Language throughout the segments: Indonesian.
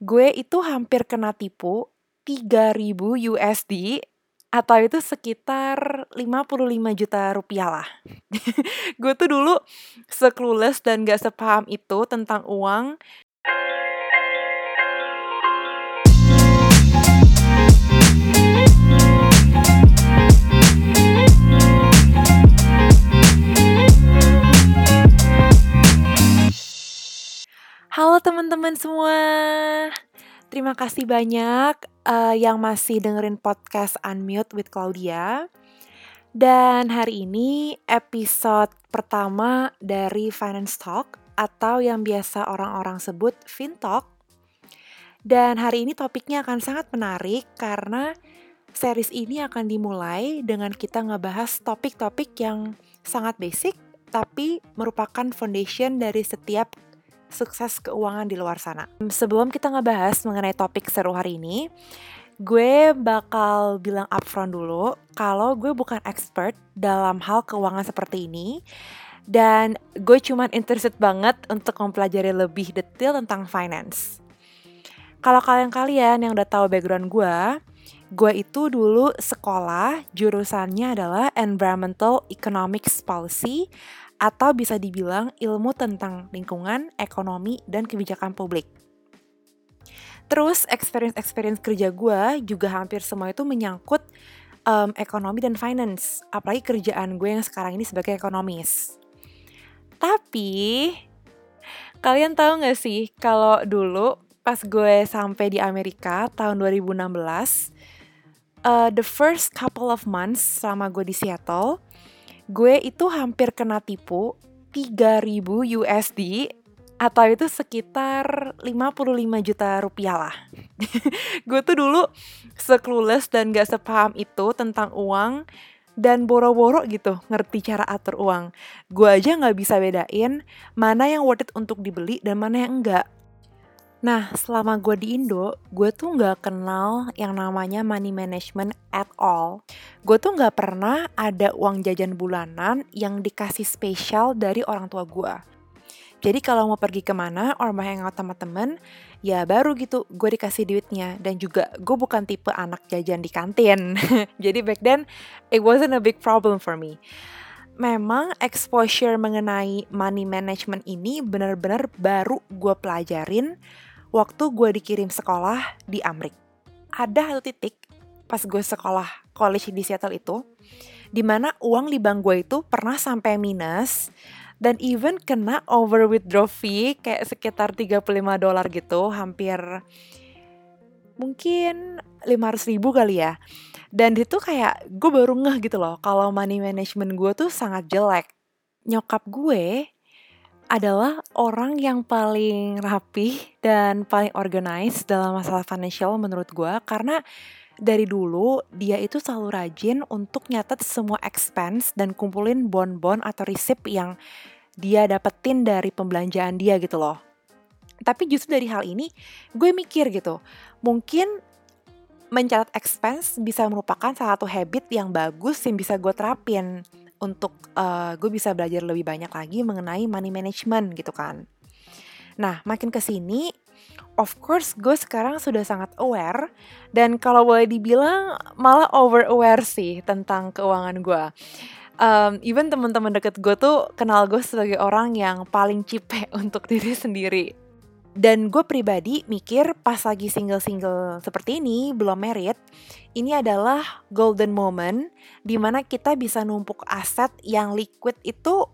gue itu hampir kena tipu 3000 USD atau itu sekitar 55 juta rupiah lah. gue tuh dulu seclueless dan gak sepaham itu tentang uang. Halo teman-teman semua. Terima kasih banyak uh, yang masih dengerin podcast Unmute with Claudia. Dan hari ini episode pertama dari Finance Talk atau yang biasa orang-orang sebut FinTalk. Dan hari ini topiknya akan sangat menarik karena series ini akan dimulai dengan kita ngebahas topik-topik yang sangat basic tapi merupakan foundation dari setiap sukses keuangan di luar sana. Sebelum kita ngebahas mengenai topik seru hari ini, gue bakal bilang upfront dulu kalau gue bukan expert dalam hal keuangan seperti ini dan gue cuman interested banget untuk mempelajari lebih detail tentang finance. Kalau kalian-kalian yang udah tahu background gue, gue itu dulu sekolah jurusannya adalah Environmental Economics Policy atau bisa dibilang ilmu tentang lingkungan, ekonomi, dan kebijakan publik. Terus experience-experience kerja gue juga hampir semua itu menyangkut um, ekonomi dan finance, apalagi kerjaan gue yang sekarang ini sebagai ekonomis. Tapi kalian tahu gak sih kalau dulu pas gue sampai di Amerika tahun 2016, uh, the first couple of months selama gue di Seattle, gue itu hampir kena tipu 3000 USD atau itu sekitar 55 juta rupiah lah. gue tuh dulu seclueless dan gak sepaham itu tentang uang dan boro-boro gitu ngerti cara atur uang. Gue aja gak bisa bedain mana yang worth it untuk dibeli dan mana yang enggak. Nah, selama gue di Indo, gue tuh gak kenal yang namanya money management at all. Gue tuh gak pernah ada uang jajan bulanan yang dikasih spesial dari orang tua gue. Jadi kalau mau pergi ke mana, or mau hangout sama temen, ya baru gitu gue dikasih duitnya. Dan juga gue bukan tipe anak jajan di kantin. Jadi back then, it wasn't a big problem for me memang exposure mengenai money management ini benar-benar baru gue pelajarin waktu gue dikirim sekolah di Amrik. Ada satu titik pas gue sekolah college di Seattle itu, di mana uang di bank gue itu pernah sampai minus dan even kena over withdraw fee kayak sekitar 35 dolar gitu, hampir mungkin 500 ribu kali ya. Dan itu kayak gue baru ngeh gitu loh kalau money management gue tuh sangat jelek. Nyokap gue adalah orang yang paling rapi dan paling organized dalam masalah financial menurut gue karena dari dulu dia itu selalu rajin untuk nyatet semua expense dan kumpulin bon-bon atau resip yang dia dapetin dari pembelanjaan dia gitu loh. Tapi justru dari hal ini gue mikir gitu, mungkin mencatat expense bisa merupakan salah satu habit yang bagus yang bisa gue terapin untuk uh, gue bisa belajar lebih banyak lagi mengenai money management gitu kan. Nah, makin ke sini, of course gue sekarang sudah sangat aware dan kalau boleh dibilang malah over aware sih tentang keuangan gue. Um, even teman-teman deket gue tuh kenal gue sebagai orang yang paling cipe untuk diri sendiri. Dan gue pribadi mikir pas lagi single-single seperti ini, belum merit, ini adalah golden moment di mana kita bisa numpuk aset yang liquid itu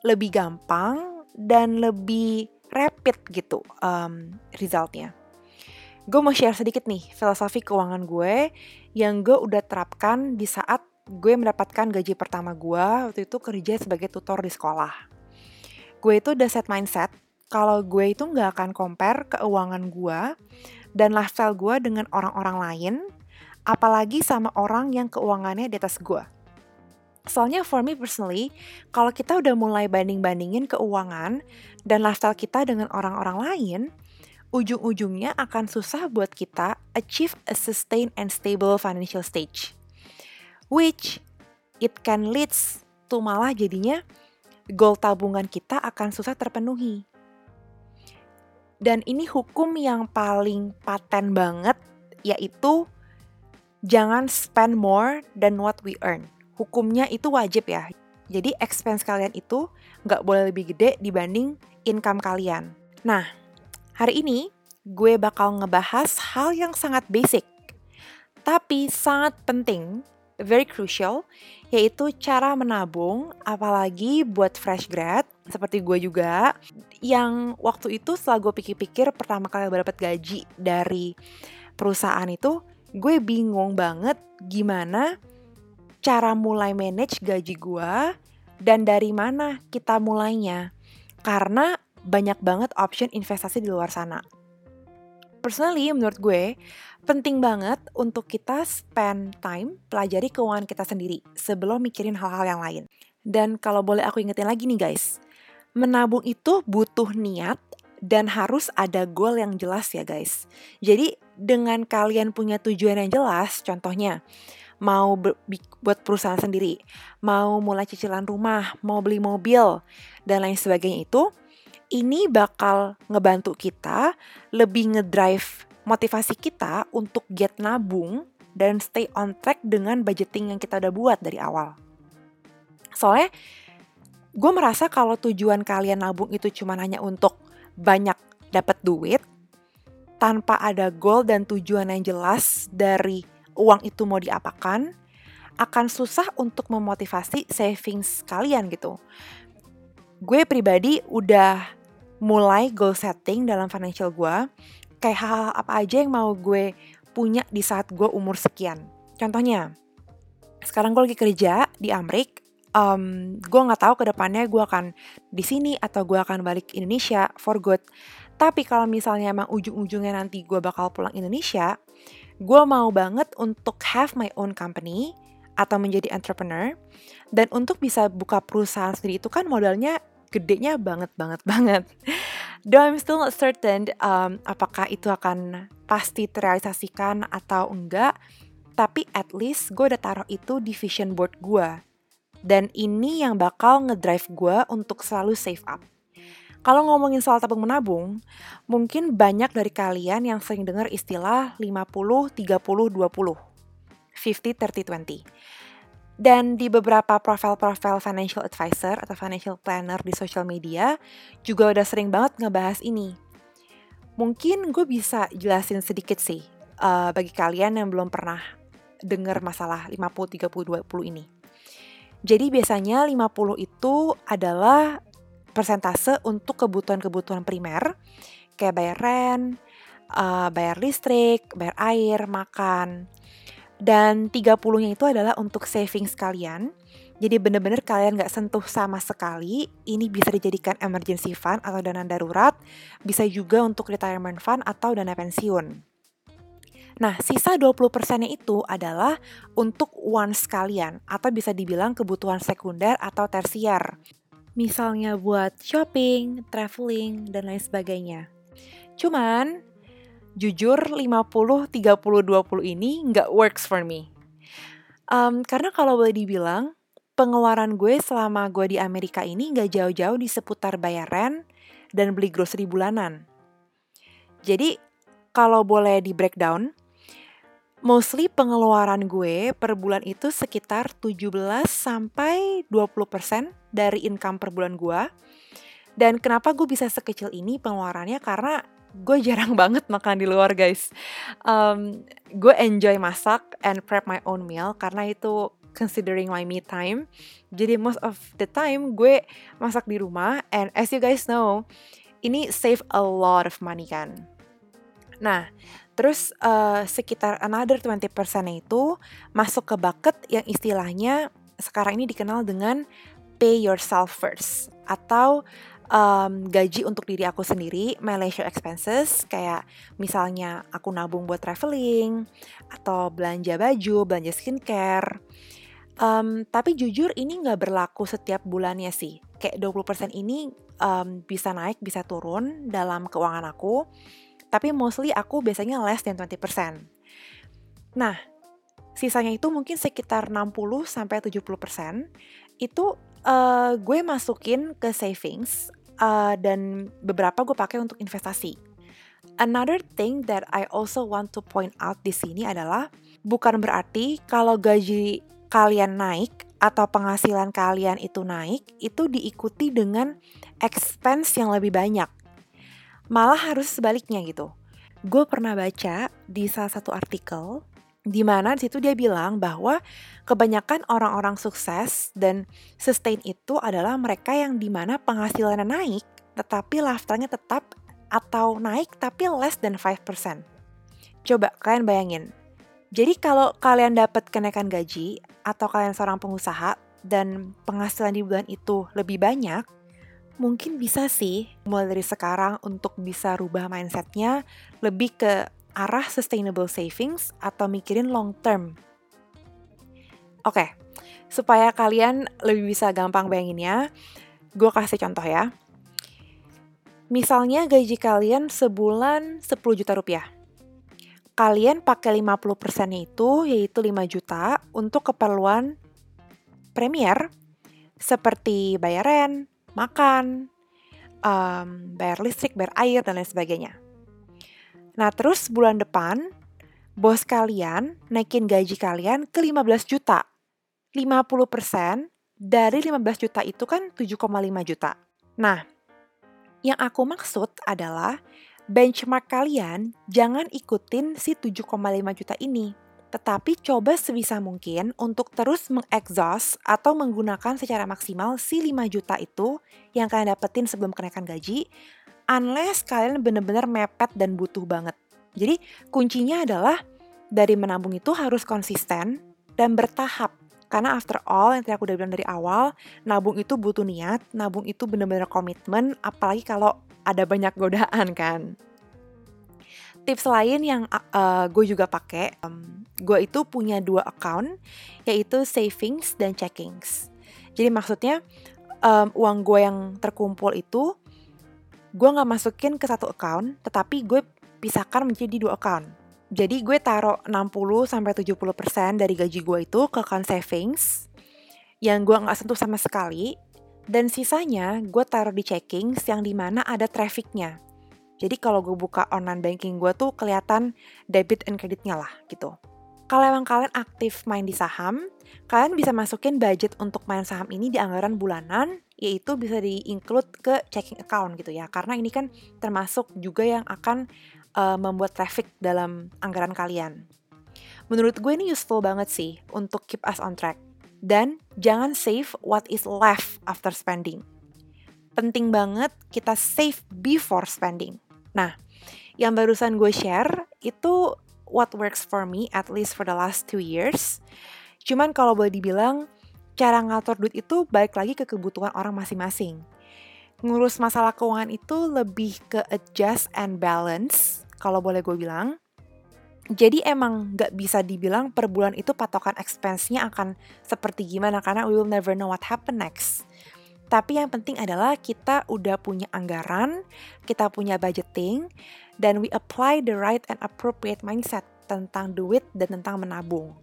lebih gampang dan lebih rapid gitu um, resultnya. Gue mau share sedikit nih filosofi keuangan gue yang gue udah terapkan di saat gue mendapatkan gaji pertama gue waktu itu kerja sebagai tutor di sekolah. Gue itu udah set mindset kalau gue itu nggak akan compare keuangan gue dan lifestyle gue dengan orang-orang lain, apalagi sama orang yang keuangannya di atas gue. Soalnya for me personally, kalau kita udah mulai banding-bandingin keuangan dan lifestyle kita dengan orang-orang lain, ujung-ujungnya akan susah buat kita achieve a sustained and stable financial stage. Which it can leads to malah jadinya goal tabungan kita akan susah terpenuhi Dan ini hukum yang paling paten banget yaitu jangan spend more than what we earn. Hukumnya itu wajib ya. Jadi expense kalian itu nggak boleh lebih gede dibanding income kalian. Nah, hari ini gue bakal ngebahas hal yang sangat basic, tapi sangat penting, very crucial, yaitu cara menabung, apalagi buat fresh grad, seperti gue juga, yang waktu itu setelah gue pikir-pikir pertama kali dapat gaji dari perusahaan itu, gue bingung banget gimana cara mulai manage gaji gue dan dari mana kita mulainya. Karena banyak banget option investasi di luar sana. Personally, menurut gue, penting banget untuk kita spend time pelajari keuangan kita sendiri sebelum mikirin hal-hal yang lain. Dan kalau boleh aku ingetin lagi nih guys, menabung itu butuh niat dan harus ada goal yang jelas ya guys. Jadi dengan kalian punya tujuan yang jelas, contohnya mau buat perusahaan sendiri, mau mulai cicilan rumah, mau beli mobil, dan lain sebagainya itu, ini bakal ngebantu kita lebih ngedrive motivasi kita untuk get nabung dan stay on track dengan budgeting yang kita udah buat dari awal. Soalnya gue merasa kalau tujuan kalian nabung itu cuma hanya untuk banyak dapat duit tanpa ada goal dan tujuan yang jelas dari uang itu mau diapakan, akan susah untuk memotivasi savings kalian gitu. Gue pribadi udah mulai goal setting dalam financial gue kayak hal-hal apa aja yang mau gue punya di saat gue umur sekian. Contohnya, sekarang gue lagi kerja di Amrik, um, gue nggak tahu ke depannya gue akan di sini atau gue akan balik Indonesia for good. Tapi kalau misalnya emang ujung-ujungnya nanti gue bakal pulang Indonesia, gue mau banget untuk have my own company atau menjadi entrepreneur. Dan untuk bisa buka perusahaan sendiri itu kan modalnya gedenya banget banget banget. Though I'm still not certain um, apakah itu akan pasti terrealisasikan atau enggak, tapi at least gue udah taruh itu di vision board gue. Dan ini yang bakal ngedrive gue untuk selalu save up. Kalau ngomongin soal tabung menabung, mungkin banyak dari kalian yang sering dengar istilah 50 30 20. 50 30 20. Dan di beberapa profil-profil financial advisor atau financial planner di social media juga udah sering banget ngebahas ini. Mungkin gue bisa jelasin sedikit sih uh, bagi kalian yang belum pernah dengar masalah 50 30 20 ini. Jadi biasanya 50 itu adalah persentase untuk kebutuhan-kebutuhan primer kayak bayar rent, uh, bayar listrik, bayar air, makan. Dan 30-nya itu adalah untuk savings kalian. Jadi bener-bener kalian nggak sentuh sama sekali. Ini bisa dijadikan emergency fund atau dana darurat. Bisa juga untuk retirement fund atau dana pensiun. Nah, sisa 20%-nya itu adalah untuk wants kalian atau bisa dibilang kebutuhan sekunder atau tersier. Misalnya buat shopping, traveling, dan lain sebagainya. Cuman, jujur 50 30 20 ini nggak works for me. Um, karena kalau boleh dibilang pengeluaran gue selama gue di Amerika ini nggak jauh-jauh di seputar bayaran dan beli grocery bulanan. Jadi kalau boleh di breakdown, mostly pengeluaran gue per bulan itu sekitar 17 sampai 20% dari income per bulan gue. Dan kenapa gue bisa sekecil ini pengeluarannya karena gue jarang banget makan di luar guys. Um, gue enjoy masak and prep my own meal karena itu considering my me time. Jadi most of the time gue masak di rumah and as you guys know, ini save a lot of money kan. Nah, terus uh, sekitar another 20% itu masuk ke bucket yang istilahnya sekarang ini dikenal dengan pay yourself first atau um, gaji untuk diri aku sendiri, my leisure expenses, kayak misalnya aku nabung buat traveling, atau belanja baju, belanja skincare. Um, tapi jujur ini nggak berlaku setiap bulannya sih. Kayak 20% ini um, bisa naik, bisa turun dalam keuangan aku. Tapi mostly aku biasanya less than 20%. Nah, sisanya itu mungkin sekitar 60-70% itu uh, gue masukin ke savings uh, dan beberapa gue pakai untuk investasi. another thing that I also want to point out di sini adalah bukan berarti kalau gaji kalian naik atau penghasilan kalian itu naik, itu diikuti dengan expense yang lebih banyak. Malah harus sebaliknya gitu. Gue pernah baca di salah satu artikel di mana di situ dia bilang bahwa kebanyakan orang-orang sukses dan sustain itu adalah mereka yang di mana penghasilannya naik tetapi lifestyle-nya tetap atau naik tapi less than 5%. Coba kalian bayangin. Jadi kalau kalian dapat kenaikan gaji atau kalian seorang pengusaha dan penghasilan di bulan itu lebih banyak, mungkin bisa sih mulai dari sekarang untuk bisa rubah mindsetnya lebih ke arah sustainable savings atau mikirin long term. Oke, okay, supaya kalian lebih bisa gampang bayanginnya, gue kasih contoh ya. Misalnya gaji kalian sebulan 10 juta rupiah. Kalian pakai 50% itu yaitu 5 juta untuk keperluan premier seperti bayar rent, makan, um, bayar listrik, bayar air, dan lain sebagainya. Nah, terus bulan depan, bos kalian naikin gaji kalian ke 15 juta. 50% dari 15 juta itu kan 7,5 juta. Nah, yang aku maksud adalah benchmark kalian jangan ikutin si 7,5 juta ini. Tetapi coba sebisa mungkin untuk terus mengexhaust atau menggunakan secara maksimal si 5 juta itu yang kalian dapetin sebelum kenaikan gaji unless kalian benar-benar mepet dan butuh banget. Jadi kuncinya adalah dari menabung itu harus konsisten dan bertahap. Karena after all, yang tadi aku udah bilang dari awal, nabung itu butuh niat, nabung itu benar-benar komitmen, apalagi kalau ada banyak godaan kan. Tips lain yang uh, gue juga pakai, um, gue itu punya dua account, yaitu savings dan checkings. Jadi maksudnya um, uang gue yang terkumpul itu gue nggak masukin ke satu account, tetapi gue pisahkan menjadi dua account. Jadi gue taruh 60-70% dari gaji gue itu ke account savings yang gue nggak sentuh sama sekali. Dan sisanya gue taruh di checking yang di mana ada trafficnya. Jadi kalau gue buka online banking gue tuh kelihatan debit and creditnya lah gitu. Kalau emang kalian aktif main di saham, kalian bisa masukin budget untuk main saham ini di anggaran bulanan yaitu bisa di-include ke checking account gitu ya. Karena ini kan termasuk juga yang akan uh, membuat traffic dalam anggaran kalian. Menurut gue ini useful banget sih untuk keep us on track. Dan jangan save what is left after spending. Penting banget kita save before spending. Nah, yang barusan gue share itu what works for me at least for the last two years. Cuman kalau boleh dibilang cara ngatur duit itu balik lagi ke kebutuhan orang masing-masing. Ngurus masalah keuangan itu lebih ke adjust and balance, kalau boleh gue bilang. Jadi emang gak bisa dibilang per bulan itu patokan expense-nya akan seperti gimana karena we will never know what happen next. Tapi yang penting adalah kita udah punya anggaran, kita punya budgeting, dan we apply the right and appropriate mindset tentang duit dan tentang menabung.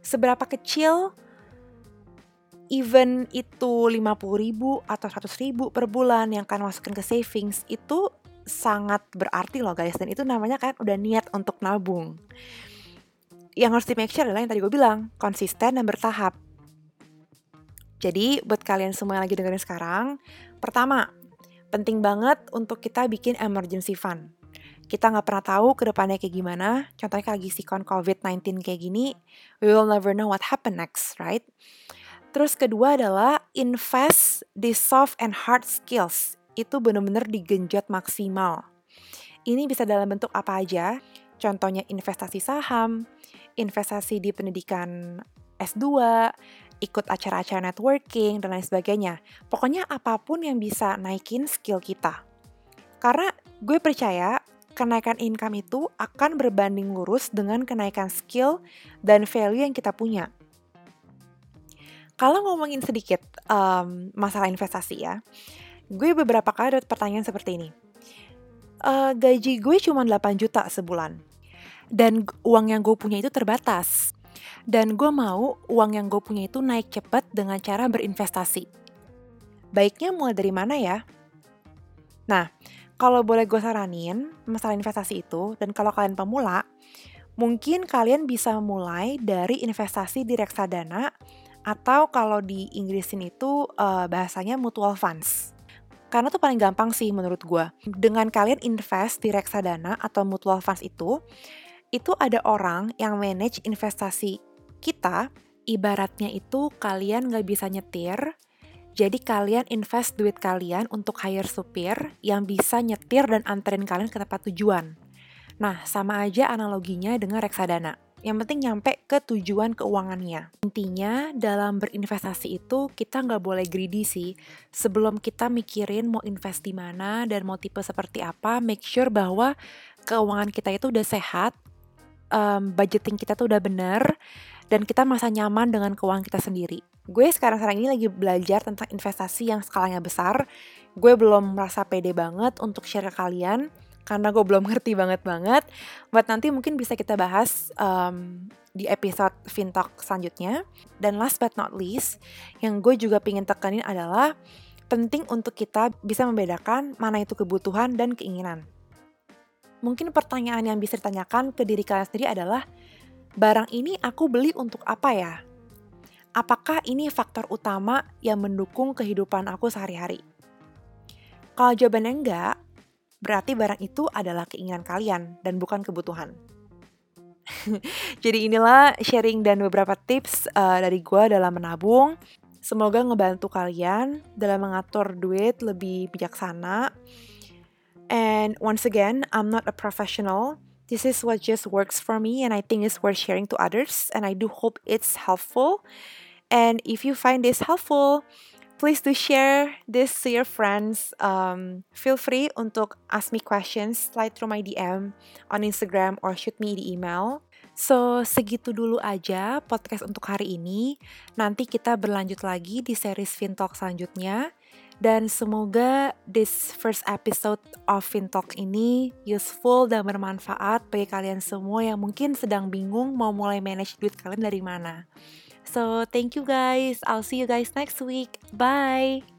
Seberapa kecil even itu 50 ribu atau 100 ribu per bulan yang kalian masukin ke savings itu sangat berarti loh guys. Dan itu namanya kan udah niat untuk nabung. Yang harus di make sure adalah yang tadi gue bilang konsisten dan bertahap jadi buat kalian semua yang lagi dengerin sekarang pertama penting banget untuk kita bikin emergency fund kita nggak pernah tahu ke depannya kayak gimana. Contohnya kayak sikon COVID-19 kayak gini, we will never know what happen next, right? Terus kedua adalah invest di soft and hard skills. Itu benar-benar digenjot maksimal. Ini bisa dalam bentuk apa aja? Contohnya investasi saham, investasi di pendidikan S2, ikut acara-acara networking, dan lain sebagainya. Pokoknya apa pun yang bisa naikin skill kita. Karena gue percaya kenaikan income itu akan berbanding lurus dengan kenaikan skill dan value yang kita punya. Kalau ngomongin sedikit um, masalah investasi ya, gue beberapa kali dapat pertanyaan seperti ini. Uh, gaji gue cuma 8 juta sebulan. Dan uang yang gue punya itu terbatas. Dan gue mau uang yang gue punya itu naik cepat dengan cara berinvestasi. Baiknya mulai dari mana ya? Nah, kalau boleh gue saranin masalah investasi itu, dan kalau kalian pemula, mungkin kalian bisa mulai dari investasi di reksadana atau kalau di Inggrisin itu uh, bahasanya mutual funds. Karena tuh paling gampang sih menurut gue. Dengan kalian invest di reksadana atau mutual funds itu, itu ada orang yang manage investasi kita, ibaratnya itu kalian nggak bisa nyetir, jadi kalian invest duit kalian untuk hire supir yang bisa nyetir dan anterin kalian ke tempat tujuan. Nah, sama aja analoginya dengan reksadana. Yang penting nyampe ke tujuan keuangannya. Intinya, dalam berinvestasi itu kita nggak boleh greedy sih. Sebelum kita mikirin mau invest di mana dan mau tipe seperti apa, make sure bahwa keuangan kita itu udah sehat, um, budgeting kita tuh udah bener, dan kita masa nyaman dengan keuangan kita sendiri. Gue sekarang-sekarang ini lagi belajar tentang investasi yang skalanya besar. Gue belum merasa pede banget untuk share ke kalian, karena gue belum ngerti banget-banget. Buat nanti mungkin bisa kita bahas um, di episode Fintalk selanjutnya. Dan last but not least, yang gue juga pengen tekanin adalah penting untuk kita bisa membedakan mana itu kebutuhan dan keinginan. Mungkin pertanyaan yang bisa ditanyakan ke diri kalian sendiri adalah, barang ini aku beli untuk apa ya? Apakah ini faktor utama yang mendukung kehidupan aku sehari-hari? Kalau jawabannya enggak, berarti barang itu adalah keinginan kalian dan bukan kebutuhan. Jadi inilah sharing dan beberapa tips uh, dari gue dalam menabung. Semoga ngebantu kalian dalam mengatur duit lebih bijaksana. And once again, I'm not a professional, this is what just works for me and I think it's worth sharing to others and I do hope it's helpful. And if you find this helpful, please do share this to your friends. Um, feel free untuk ask me questions, slide through my DM on Instagram or shoot me the email. So, segitu dulu aja podcast untuk hari ini. Nanti kita berlanjut lagi di series Fintalk selanjutnya. Dan semoga this first episode of FinTalk ini useful dan bermanfaat bagi kalian semua yang mungkin sedang bingung mau mulai manage duit kalian dari mana. So, thank you guys. I'll see you guys next week. Bye.